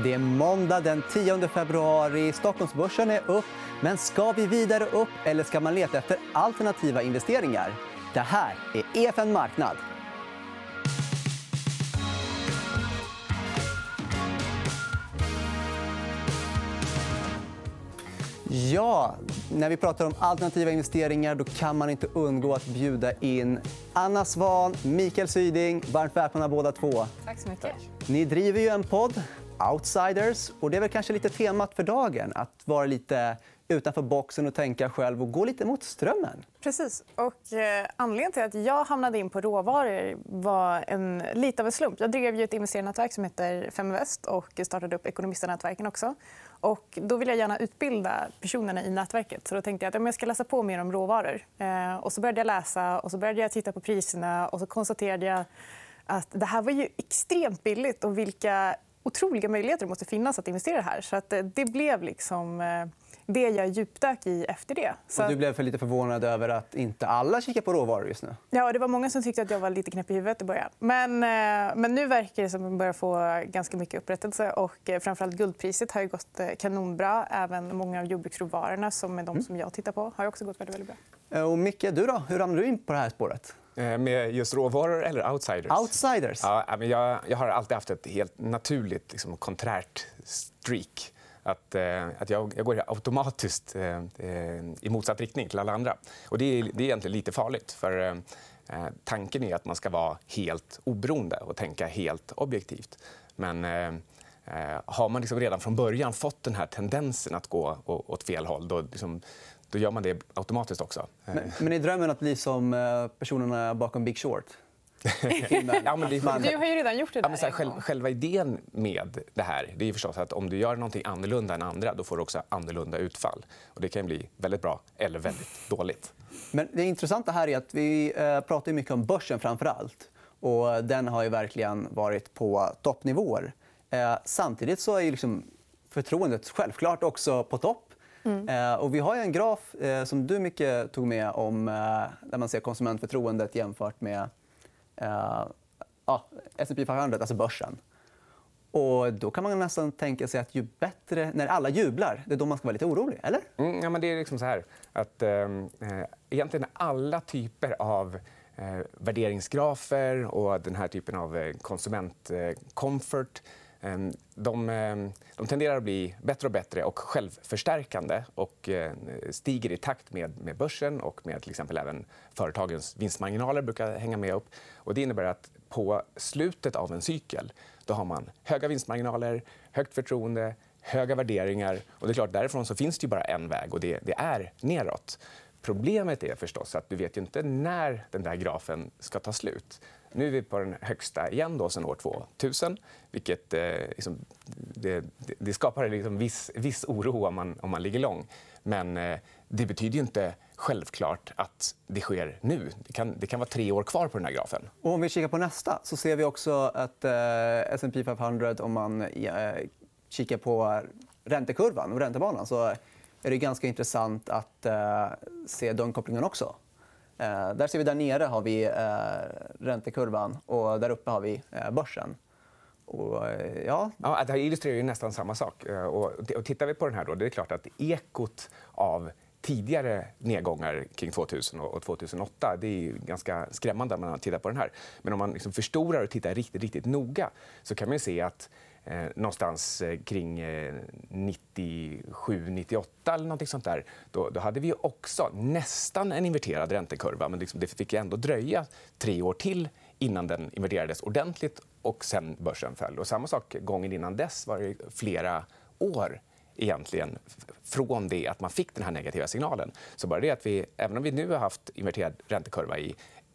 Det är måndag den 10 februari. Stockholmsbörsen är upp. Men ska vi vidare upp eller ska man leta efter alternativa investeringar? Det här är EFN Marknad. Ja, när vi pratar om alternativa investeringar då kan man inte undgå att bjuda in Anna Svan, Mikael Syding. Varmt välkomna båda två. Tack så mycket. Ni driver ju en podd, Outsiders. och Det är väl kanske lite temat för dagen. Att vara lite utanför boxen och tänka själv och gå lite mot strömmen. Precis. Och, eh, anledningen till att jag hamnade in på råvaror var en, lite av en slump. Jag drev ju ett investerarnätverk som heter Feminvest och startade upp ekonomisternätverken. också. Och då vill jag gärna utbilda personerna i nätverket. Så då tänkte jag att jag ska läsa på mer om råvaror. Eh, och så började jag läsa och så började jag titta på priserna och så konstaterade jag att det här var ju extremt billigt och vilka otroliga möjligheter det måste finnas att investera här. Så att eh, det blev liksom eh, det jag djupdök i efter det. Så... du blev för lite förvånad över att inte alla kikar på råvaror just nu? Ja, det var många som tyckte att jag var lite knäpp i huvudet i början. Men, eh, men nu verkar det som att man börjar få ganska mycket upprättelse. Och framförallt guldpriset har gått kanonbra. Även många av jordbruksråvarorna, som är de mm. som jag tittar på, har också gått väldigt, väldigt bra. Och Micke, du då? Hur hamnade du in på det här spåret? Med just råvaror eller outsiders? Outsiders. Ja, men jag, jag har alltid haft ett helt naturligt liksom, konträrt streak att, eh, att jag, jag, går automatiskt eh, eh, i motsatt riktning till alla andra. Och det, är, det är egentligen lite farligt. för eh, Tanken är att man ska vara helt oberoende och tänka helt objektivt. Men eh, har man liksom redan från början fått den här tendensen att gå åt fel håll då, liksom, då gör man det automatiskt också. Men, men är drömmen att bli som personerna bakom Big Short? ja, men det, man... Du har ju redan gjort det där. Ja, men så här, själv, själva idén med det här det är förstås att om du gör något annorlunda än andra då får du också annorlunda utfall. Och det kan bli väldigt bra eller väldigt dåligt. Men det intressanta här är att vi eh, pratar mycket om börsen framför allt. Och den har ju verkligen varit på toppnivåer. Eh, samtidigt så är liksom förtroendet självklart också på topp. Mm. Eh, och vi har en graf som du mycket tog med om där man ser konsumentförtroendet jämfört med eh, ja, S&P 500, alltså börsen. Och då kan man nästan tänka sig att ju bättre... När alla jublar, det är då man ska vara lite orolig. Eller? Mm, ja, men det är liksom så här att ehm, eh, egentligen alla typer av eh, värderingsgrafer och den här typen av eh, konsumentcomfort Ehm, Ehm, de, ehm, de tenderar att bli bättre och bättre och självförstärkande och eh, stiger i takt med, med börsen och med till exempel även företagens vinstmarginaler brukar hänga med upp. Och det innebär att på slutet av en cykel då har man höga vinstmarginaler, högt förtroende, höga värderingar. Och det är klart, därifrån så finns det bara en väg, och det, det är neråt. Problemet är förstås att du vet inte när den där grafen ska ta slut. Nu är vi på den högsta igen då sen år 2000. Vilket, eh, liksom, det, det, skapar liksom viss, viss oro om man, om man ligger lång. Men eh, det betyder inte självklart att det sker nu. Det kan, det kan vara tre år kvar på den här grafen. Och om vi kikar på nästa så ser vi också att eh, S&P 500 om man eh, kikar på räntekurvan och räntebanan så är det ganska intressant att eh, se den kopplingen också. Eh, där ser vi där nere har vi eh, räntekurvan och där uppe har vi eh, börsen. Och, eh, ja. Ja, det här illustrerar ju nästan samma sak. Eh, och, och tittar vi på den här då, det är klart att ekot av tidigare nedgångar kring 2000 och 2008 det är ganska skrämmande när man tittar på den här. Men om man liksom förstorar och tittar riktigt, riktigt noga så kan man se att eh, någonstans eh, kring eh, 97, 98 eller nåt sånt där, då, då, hade vi också nästan en inverterad räntekurva. Men liksom, det fick ändå dröja tre år till innan den inverterades ordentligt och sen börsen föll. Och samma sak gången innan dess var det flera år egentligen från det att man fick den här negativa signalen. Så bara det att vi, även om vi nu har haft inverterad räntekurva i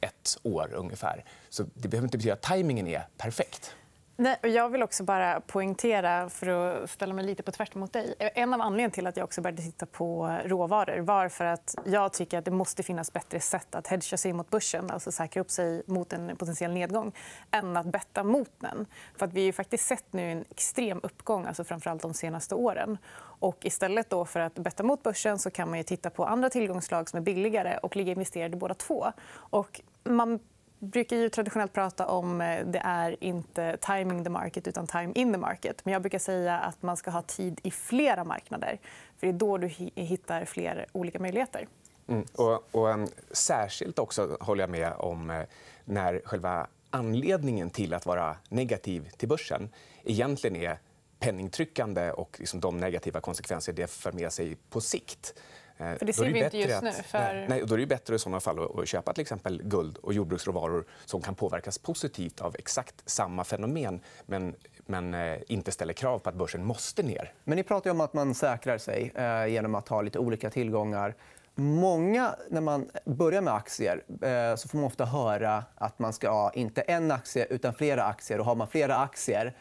ett år ungefär, så det behöver inte betyda att tajmingen är perfekt. Nej, jag vill också bara poängtera, för att ställa mig lite på tvärt mot dig. En av anledningarna till att jag också började titta på råvaror var för att jag tycker att det måste finnas bättre sätt att hedga sig mot börsen, alltså säkra upp sig mot en potentiell nedgång, än att betta mot den. För att vi har faktiskt sett nu en extrem uppgång, alltså framförallt de senaste åren. Och istället då för att betta mot börsen så kan man titta på andra tillgångslag som är billigare och ligga investerade i båda två. Och man brukar ju traditionellt prata om att det är inte timing the market utan time in the market. Men jag brukar säga att man ska ha tid i flera marknader. För Det är då du hittar fler olika möjligheter. Mm. Och, och, um, särskilt också håller jag med om eh, när själva anledningen till att vara negativ till börsen egentligen är penningtryckande och liksom de negativa konsekvenser det för med sig på sikt. Eh, för det ser vi inte just nu. För... Nej, då är det bättre i såna fall att köpa till exempel guld och jordbruksråvaror som kan påverkas positivt av exakt samma fenomen men, men eh, inte ställer krav på att börsen måste ner. Men ni pratar om att man säkrar sig eh, genom att ha lite olika tillgångar. Många, när man börjar med aktier, eh, så får man ofta höra att man ska ha inte en aktie utan flera aktier. Och har man flera aktier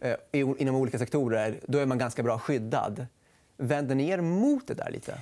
eh, inom olika sektorer då är man ganska bra skyddad. Vänder ni er mot det där lite?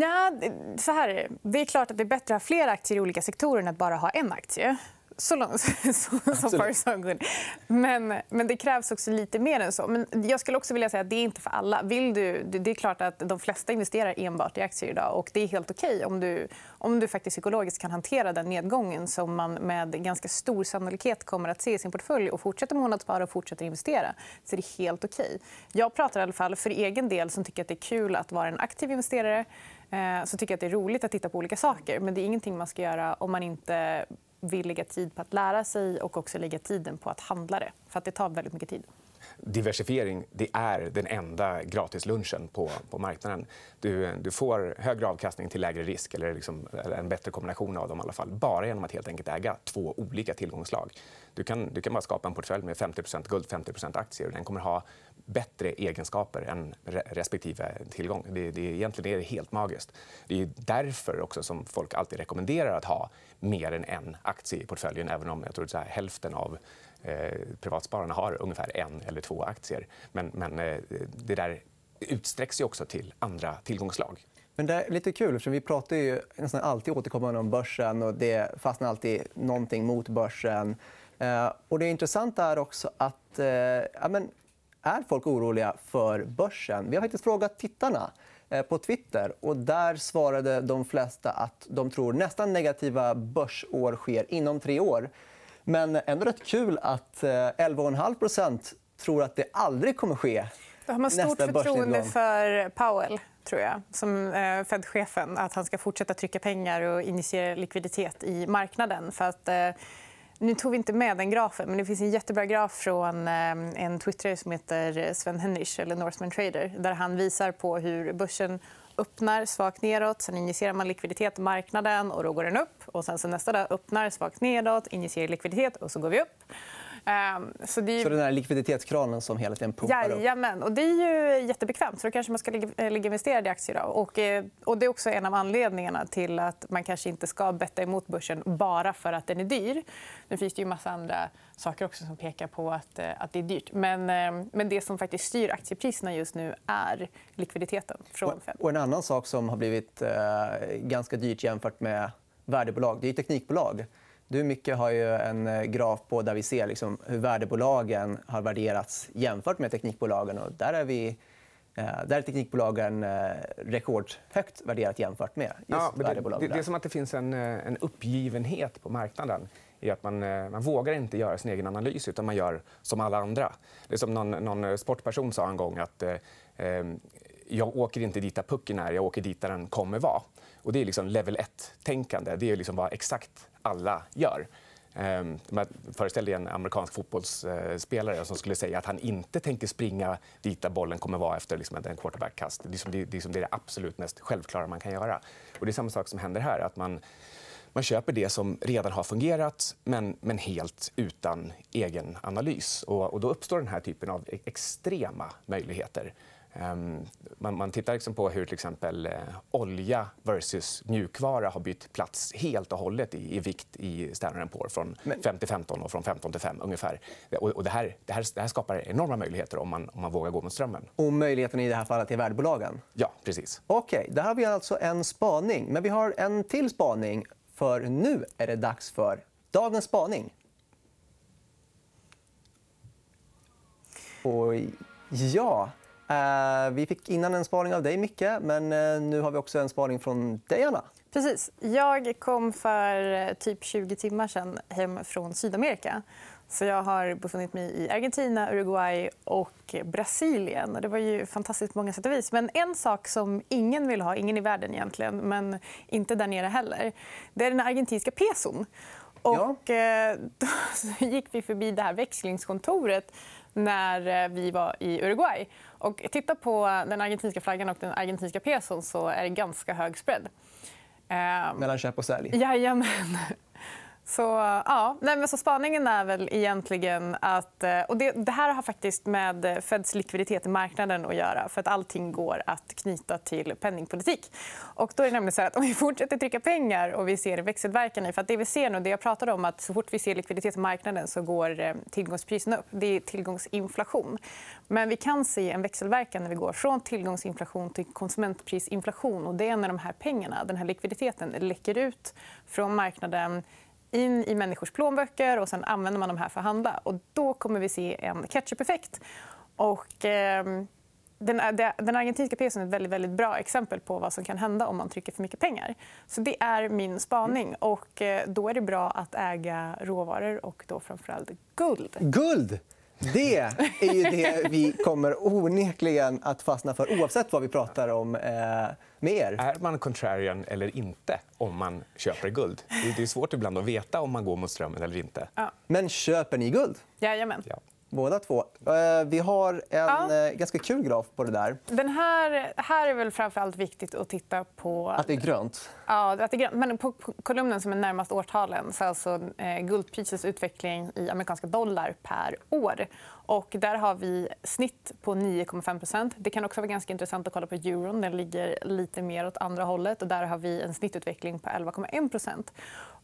Ja, så här är det. det är klart att det är bättre att ha fler aktier i olika sektorer än att bara ha en aktie. Så långt så, far so good. Men, men det krävs också lite mer än så. Men jag skulle också vilja säga att det är inte för alla. Vill du, det är klart att de flesta investerar enbart i aktier idag. och Det är helt okej om, du, om du faktiskt psykologiskt kan hantera den nedgången som man med ganska stor sannolikhet kommer att se i sin portfölj och fortsätter månadsspara och fortsätter investera. Så det är helt okej. Jag pratar i alla fall för egen del som tycker att det är kul att vara en aktiv investerare Eh, så tycker jag att det är roligt att titta på olika saker. Men det är ingenting man ska göra om man inte vill lägga tid på att lära sig och också lägga tiden på att handla det. För att det tar väldigt mycket tid. Diversifiering det är den enda gratislunchen på, på marknaden. Du, du får högre avkastning till lägre risk eller, liksom, eller en bättre kombination av dem i alla fall, bara genom att helt enkelt äga två olika tillgångsslag. Du kan, du kan bara skapa en portfölj med 50% guld 50% aktier. Den kommer ha bättre egenskaper än respektive tillgång. Det, det, egentligen är det helt magiskt. Det är därför också som folk alltid rekommenderar att ha mer än en aktie i portföljen även om jag tror att hälften av eh, privatspararna har ungefär en eller två aktier. Men, men eh, det där utsträcks ju också till andra tillgångsslag. Men det är lite kul, för vi pratar ju nästan alltid återkommande om börsen och det fastnar alltid någonting mot börsen. Eh, och det intressanta är också att eh, ja, men, är folk oroliga för börsen? Vi har faktiskt frågat tittarna eh, på Twitter. och Där svarade de flesta att de tror nästan negativa börsår sker inom tre år. Men ändå rätt kul att 11,5% tror att det aldrig kommer ske. Då har man stort förtroende för Powell tror jag, som Fed-chefen. Att han ska fortsätta trycka pengar och initiera likviditet i marknaden. För att, nu tog vi inte med den grafen, men det finns en jättebra graf från eh, en twittrare som heter eh, Sven Hennish, eller Northman Trader där han visar på hur börsen öppnar svagt nedåt. Sen injicerar man likviditet i marknaden och då går den upp. Och sen så nästa dag öppnar svagt nedåt, injicerar likviditet och så går vi upp. Ehm, så, det är... så den här likviditetskranen som hela tiden pumpar upp? Jajamän. Och det är ju jättebekvämt. Så då kanske man ska ligga, ligga investerad i aktier. Då. Och, eh, och det är också en av anledningarna till att man kanske inte ska betta emot börsen bara för att den är dyr. Nu finns det ju massa andra saker också som pekar på att, eh, att det är dyrt. Men, ehm, men det som faktiskt styr aktiepriserna just nu är likviditeten från Fed. Och en annan sak som har blivit eh, ganska dyrt jämfört med värdebolag det är teknikbolag. Du, Micke, har ju en eh, graf på där vi ser liksom hur värdebolagen har värderats jämfört med teknikbolagen. Och där, är vi, eh, där är teknikbolagen eh, rekordhögt värderat jämfört med just ja, värdebolagen. Det, det, är som att det finns en, en uppgivenhet på marknaden i att man, man vågar inte göra sin egen analys, utan man gör som alla andra. Det är som någon, någon sportperson sa en gång att eh, jag åker inte dit där pucken är, jag åker dit där den kommer vara. Och det är liksom level 1-tänkande. Det är liksom vad exakt alla gör. Um, föreställ dig en amerikansk fotbollsspelare eh, som skulle säga att han inte tänker springa dit där bollen kommer vara efter liksom en quarterbackkast. Det, är det, är det absolut mest självklara man kan göra. Och det är samma sak som händer här. Att man, man köper det som redan har fungerat, men, men helt utan egen analys. Och, och då uppstår den här typen av e-, extrema möjligheter. Ehm, man, man tittar liksom på hur till exempel eh, olja versus mjukvara har bytt plats helt och hållet i, i vikt i Standard Poor från 5 till 15 och från 15 till 5 ungefär. Och, och det, här, det, här, det här skapar enorma möjligheter om man, om man vågar gå mot strömmen. Och möjligheten i det här fallet är värdebolagen? Ja, precis. Okej, där har vi alltså en spaning. Men vi har en till spaning. För nu är det dags för dagens spaning. Och ja, vi fick innan en spaning av dig, Micke, men eh, nu har vi också en spaning från dig, Anna. Precis. Jag kom för eh, typ 20 timmar sen hem från Sydamerika. Så jag har befunnit mig i Argentina, Uruguay och Brasilien. Det var ju fantastiskt många sätt och vis. Men en sak som ingen vill ha, ingen i världen egentligen, men inte där nere heller, det är den argentinska peson. Och, ja. Eh, då gick vi förbi det här växlingskontoret när eh, vi var i Uruguay. Och titta på den argentinska flaggan och den argentinska peson så är det ganska hög spread. Mellan köp och sälj? Jajamän. Så, ja, nej, men så spaningen är väl egentligen att... Eh, och det, det, här har faktiskt med Feds likviditet i marknaden att göra. för att Allting går att knyta till penningpolitik. Och då är det nämligen så att om vi fortsätter trycka pengar och vi ser växelverkan i... För att det vi ser nu, det jag pratade om, att så fort vi ser likviditet i marknaden så går eh, tillgångspriserna upp. Det är tillgångsinflation. Men vi kan se en växelverkan när vi går från tillgångsinflation till konsumentprisinflation. Och det är när de här pengarna, den här likviditeten läcker ut från marknaden in i människors plånböcker och sen använder man de här för att handla. Och då kommer vi se en ketchup-effekt. Och, eh, den, den argentinska peson är ett väldigt, väldigt bra exempel på vad som kan hända om man trycker för mycket pengar. Så Det är min spaning. Och, eh, då är det bra att äga råvaror och då framförallt guld. Guld! Det är ju det vi kommer onekligen att fastna för oavsett vad vi pratar om eh, med er. Är man contrarian eller inte om man köper guld? Det är svårt ibland att veta om man går mot strömmen eller inte. Ja. Men köper ni guld? Jajamän. Ja. Båda två. Eh, vi har en ja. Eh, ganska kul graf på det där. Den här, här är väl framför viktigt att titta på... Att det är grönt? Ja, att det är grönt. Men på kolumnen som är närmast årtalen så är alltså eh, guldprisets utveckling i amerikanska dollar per år. Och där har vi snitt på 9,5% Det kan också vara ganska intressant att kolla på euron. Den ligger lite mer åt andra hållet. Och där har vi en snittutveckling på 11,1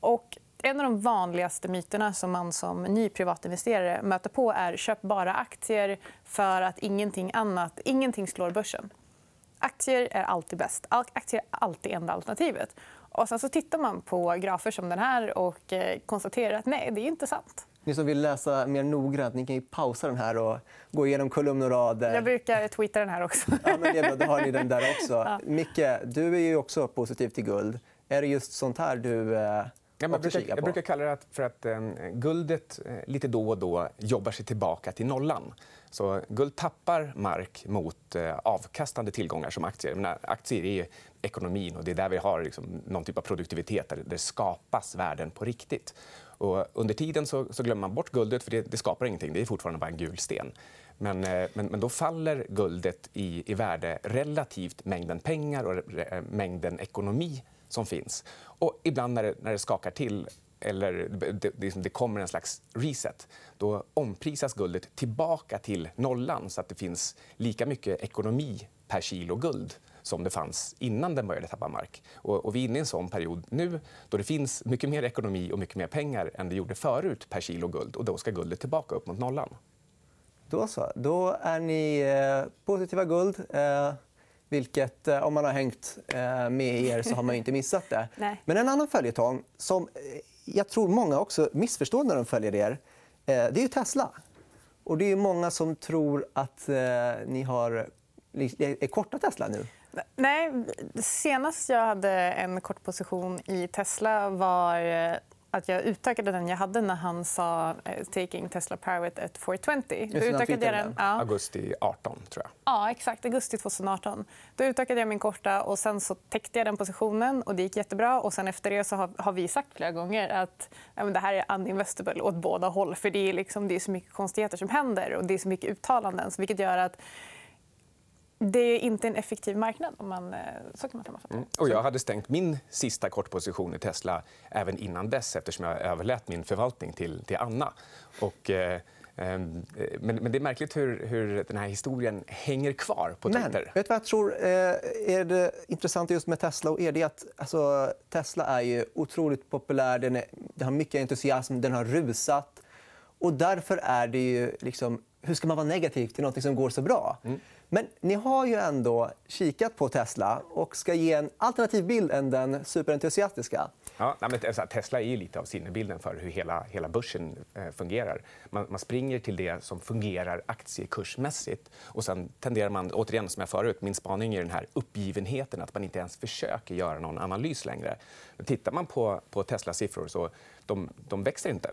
och en av de vanligaste myterna som man som ny privatinvesterare möter på är köp bara aktier för att ingenting annat ingenting slår börsen. Aktier är alltid bäst. Aktier är alltid enda alternativet. Och sen så tittar man på grafer som den här och eh, konstaterar att nej, det är inte sant. Ni som vill läsa mer noggrant ni kan ju pausa den här och gå igenom kolumn och rader. Jag brukar tweeta den här också. Ja, men det är bra. Då har ni den där också. Ja. Micke, du är ju också positiv till guld. Är det just sånt här du eh, Ja, jag, brukar, jag brukar kalla det för att eh, guldet eh, lite då och då jobbar sig tillbaka till nollan. Så guld tappar mark mot eh, avkastande tillgångar som aktier. Men aktier är ekonomin och det är där vi har liksom, någon typ av produktivitet där det skapas värden på riktigt. Och under tiden så, så glömmer man bort guldet för det, det, skapar ingenting. Det är fortfarande bara en gul sten. Men, eh, men, men då faller guldet i, i värde relativt mängden pengar och re, mängden ekonomi som finns. Och ibland när det, när det skakar till eller det, liksom, det, kommer en slags reset, då omprisas guldet tillbaka till nollan så att det finns lika mycket ekonomi per kilo guld som det fanns innan den började tappa mark. Och, och vi är inne i en sån period nu då det finns mycket mer ekonomi och mycket mer pengar än det gjorde förut per kilo guld. Och då ska guldet tillbaka upp mot nollan. Då så. Då är ni eh, positiva guld. Eh, vilket, eh, om man har hängt eh, med er så har man inte missat det. Men en annan följetong som eh, jag tror många också missförstår när de följer er, det är Tesla. Och det är många som tror att ni har, är korta Tesla nu. Nej, senast jag hade en kort position i Tesla var att jag utökade den jag hade när han sa uh, “taking Tesla private at 420”. Då utökade jag den. Ja. Augusti 18, tror jag. Ja, exakt. Augusti 2018. Då utökade jag min korta och sen så täckte jag den positionen. och Det gick jättebra. Och sen efter det så har, har vi sagt flera gånger att ja, det här är uninvestable åt båda håll. För det är, liksom, det är så mycket konstigheter som händer och det är så mycket uttalanden. Så vilket gör att det är inte en effektiv marknad. Om man, eh, så kan man sammanfatta mm. och Jag hade stängt min sista kortposition i Tesla även innan dess eftersom jag överlät min förvaltning till, till Anna. Och, eh, ehm, men, men, det är märkligt hur, hur, den här historien hänger kvar på Twitter. Men, vet du vad jag tror eh, är det intressanta just med Tesla och er? Det är att, alltså, Tesla är ju otroligt populär. Den, är, den har mycket entusiasm. Den har rusat. Och därför är det ju... Liksom, hur ska man vara negativ till något som går så bra? Mm. Men ni har ju ändå kikat på Tesla och ska ge en alternativ bild än den superentusiastiska. Ja, men, Tesla är ju lite av sinnebilden för hur hela, hela börsen eh, fungerar. Man, man, springer till det som fungerar aktiekursmässigt. Och sen tenderar man, återigen som jag förut, min spaning är den här uppgivenheten att man inte ens försöker göra någon analys längre. Men tittar man på, på Teslas siffror så de, de växer inte.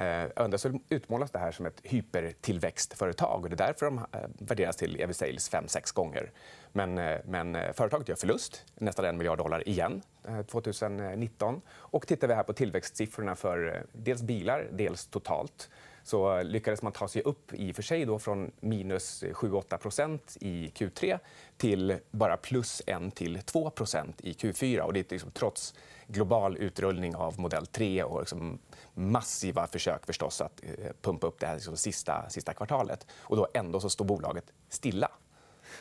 Eh, utmålas det här som ett hypertillväxtföretag. Och det är därför de eh, värderas till EV Sales 5-6 gånger. Men, eh, men eh, företaget gör förlust, nästan en miljard dollar igen 2019. Och tittar vi här på tillväxtsiffrorna för dels bilar, dels totalt så lyckades man ta sig upp i för sig då från minus 7-8 i Q3 till bara plus 1 till 2% i Q4. Och det är liksom trots global utrullning av modell 3 och liksom massiva försök förstås att eh, pumpa upp det här liksom sista, sista kvartalet. Och då ändå så står bolaget stilla.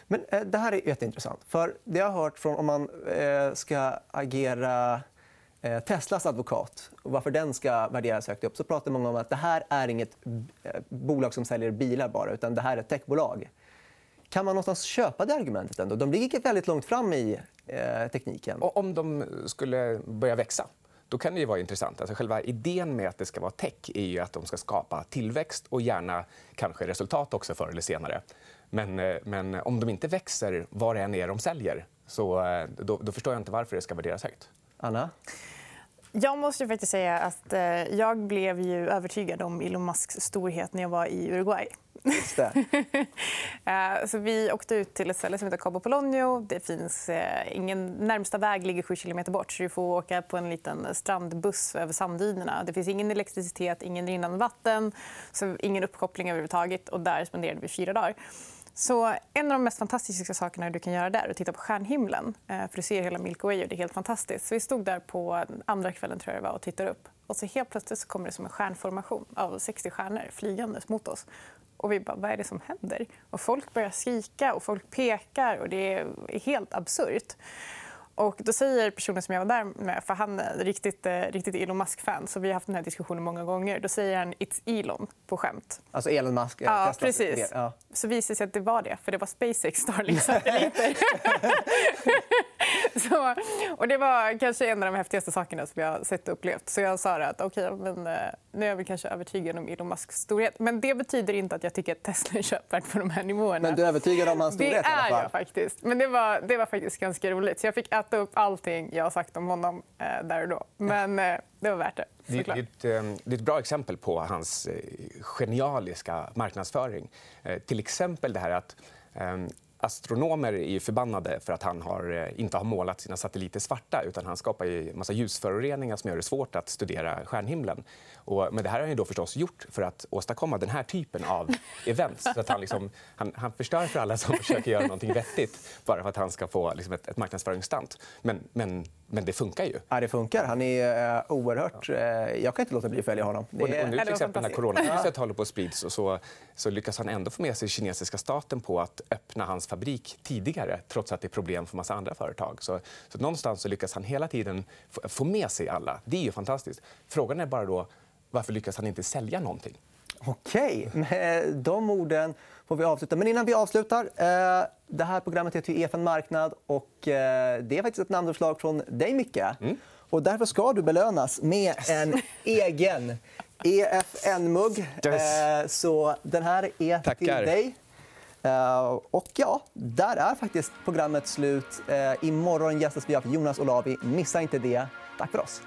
Men eh, Det här är jätteintressant. För det jag har hört från om man eh, ska agera Eh, Teslas advokat och varför den ska värderas högt upp så pratar många om att det här är inget eh, bolag som säljer bilar bara, utan det här är ett techbolag. Kan man någonstans köpa det argumentet? Ändå? De ligger väldigt långt fram i eh, tekniken. Och om de skulle börja växa då kan det ju vara intressant. Alltså själva idén med att det ska vara tech är ju att de ska skapa tillväxt och gärna kanske resultat också förr eller senare. Men, eh, men om de inte växer vad det än är de säljer så då, då förstår jag inte varför det ska värderas högt. Anna? Jag måste faktiskt säga att eh, jag blev ju övertygad om Elon Musks storhet när jag var i Uruguay. Eh, så vi åkte ut till ett ställe som heter Cabo Polonio. Det finns eh, ingen närmsta väg ligger 7 kilometer bort. så Du får åka på en liten strandbuss över sanddynerna. Det finns ingen elektricitet, ingen rinnande vatten, så ingen uppkoppling överhuvudtaget. Och där spenderade vi fyra dagar. Så en av de mest fantastiska sakerna du kan göra där är att titta på stjärnhimlen. Eh, för du ser hela Milky Way och det är helt fantastiskt. Så vi stod där på andra kvällen tror jag var, och tittade upp. Och så helt plötsligt så kommer det som en stjärnformation av 60 stjärnor flygandes mot oss. Och vi bara, vad är det som händer? Och folk börjar skrika och folk pekar och det är helt absurt. Och då säger personen som jag var där med, för han är riktigt, eh, riktigt Elon Musk-fan, så vi har haft den här diskussionen många gånger. Då säger han “It's Elon” på skämt. Alltså Elon Musk? Ja, precis. Ja. Så visade det sig att det var det, för det var SpaceX Starlink-satelliter. så, och det var kanske en av de häftigaste sakerna som jag sett och upplevt. Så jag sa att okay, men, eh, nu är jag väl kanske övertygad om Elon Musks storhet. Men det betyder inte att jag tycker att Tesla är köpvärt på de här nivåerna. Men du är övertygad om hans storhet? Det är jag faktiskt. Men det var, det var faktiskt ganska roligt. Så jag fick äta upp allting jag har sagt om honom eh, där och då. Men eh, det var värt det. Det är, ett, eh, det är ett bra exempel på hans eh, genialiska marknadsföring. Eh, till exempel det här att Astronomer är förbannade för att han har, eh, inte har målat sina satelliter svarta. utan Han skapar ju massa ljusföroreningar som gör det svårt att studera stjärnhimlen. Och, men det här har han då förstås gjort för att åstadkomma den här typen av events. Så att han, liksom, han, han förstör för alla som försöker göra något vettigt bara för att han ska få liksom, ett, ett marknadsföringsstunt. Men, men, men det funkar ju. Ja, det funkar. Han är uh, oerhört... Uh, jag kan inte låta bli att följa honom. Det... Och, och nu till exempel när coronaviruset håller på att sprids så, så lyckas han ändå få med sig kinesiska staten på att öppna hans fabrik tidigare trots att det är problem för massa andra företag. Så, så någonstans så lyckas han hela tiden få med sig alla. Det är ju fantastiskt. Frågan är bara då varför lyckas han inte sälja någonting? Okej, med de orden får vi avsluta. Men innan vi avslutar. Eh, det här programmet heter ju EFN Marknad. och eh, Det är faktiskt ett namnförslag från dig, Micke. Mm. Och därför ska du belönas med en egen EFN-mugg. Yes. Eh, så den här är Tackar. till dig. Och ja, där är faktiskt programmet slut. Imorgon gästas vi av Jonas Olavi. Missa inte det. Tack för oss.